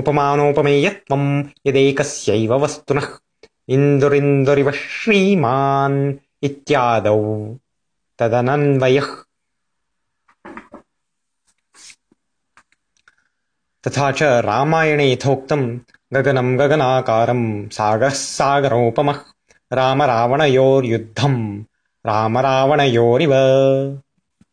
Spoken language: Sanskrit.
उपमानोपमेयत्वम् यदेकस्यैव वस्तुनः। इन्दुरिन्दुरिव श्रीमान् इत्यादौ तदनन्वयः। तथा च रामायणे यथोक्तम् गगनम् गगनाकारम् सागरः सागरोपमः रामरावणयोर्युद्धम् रामरावणयोरिव।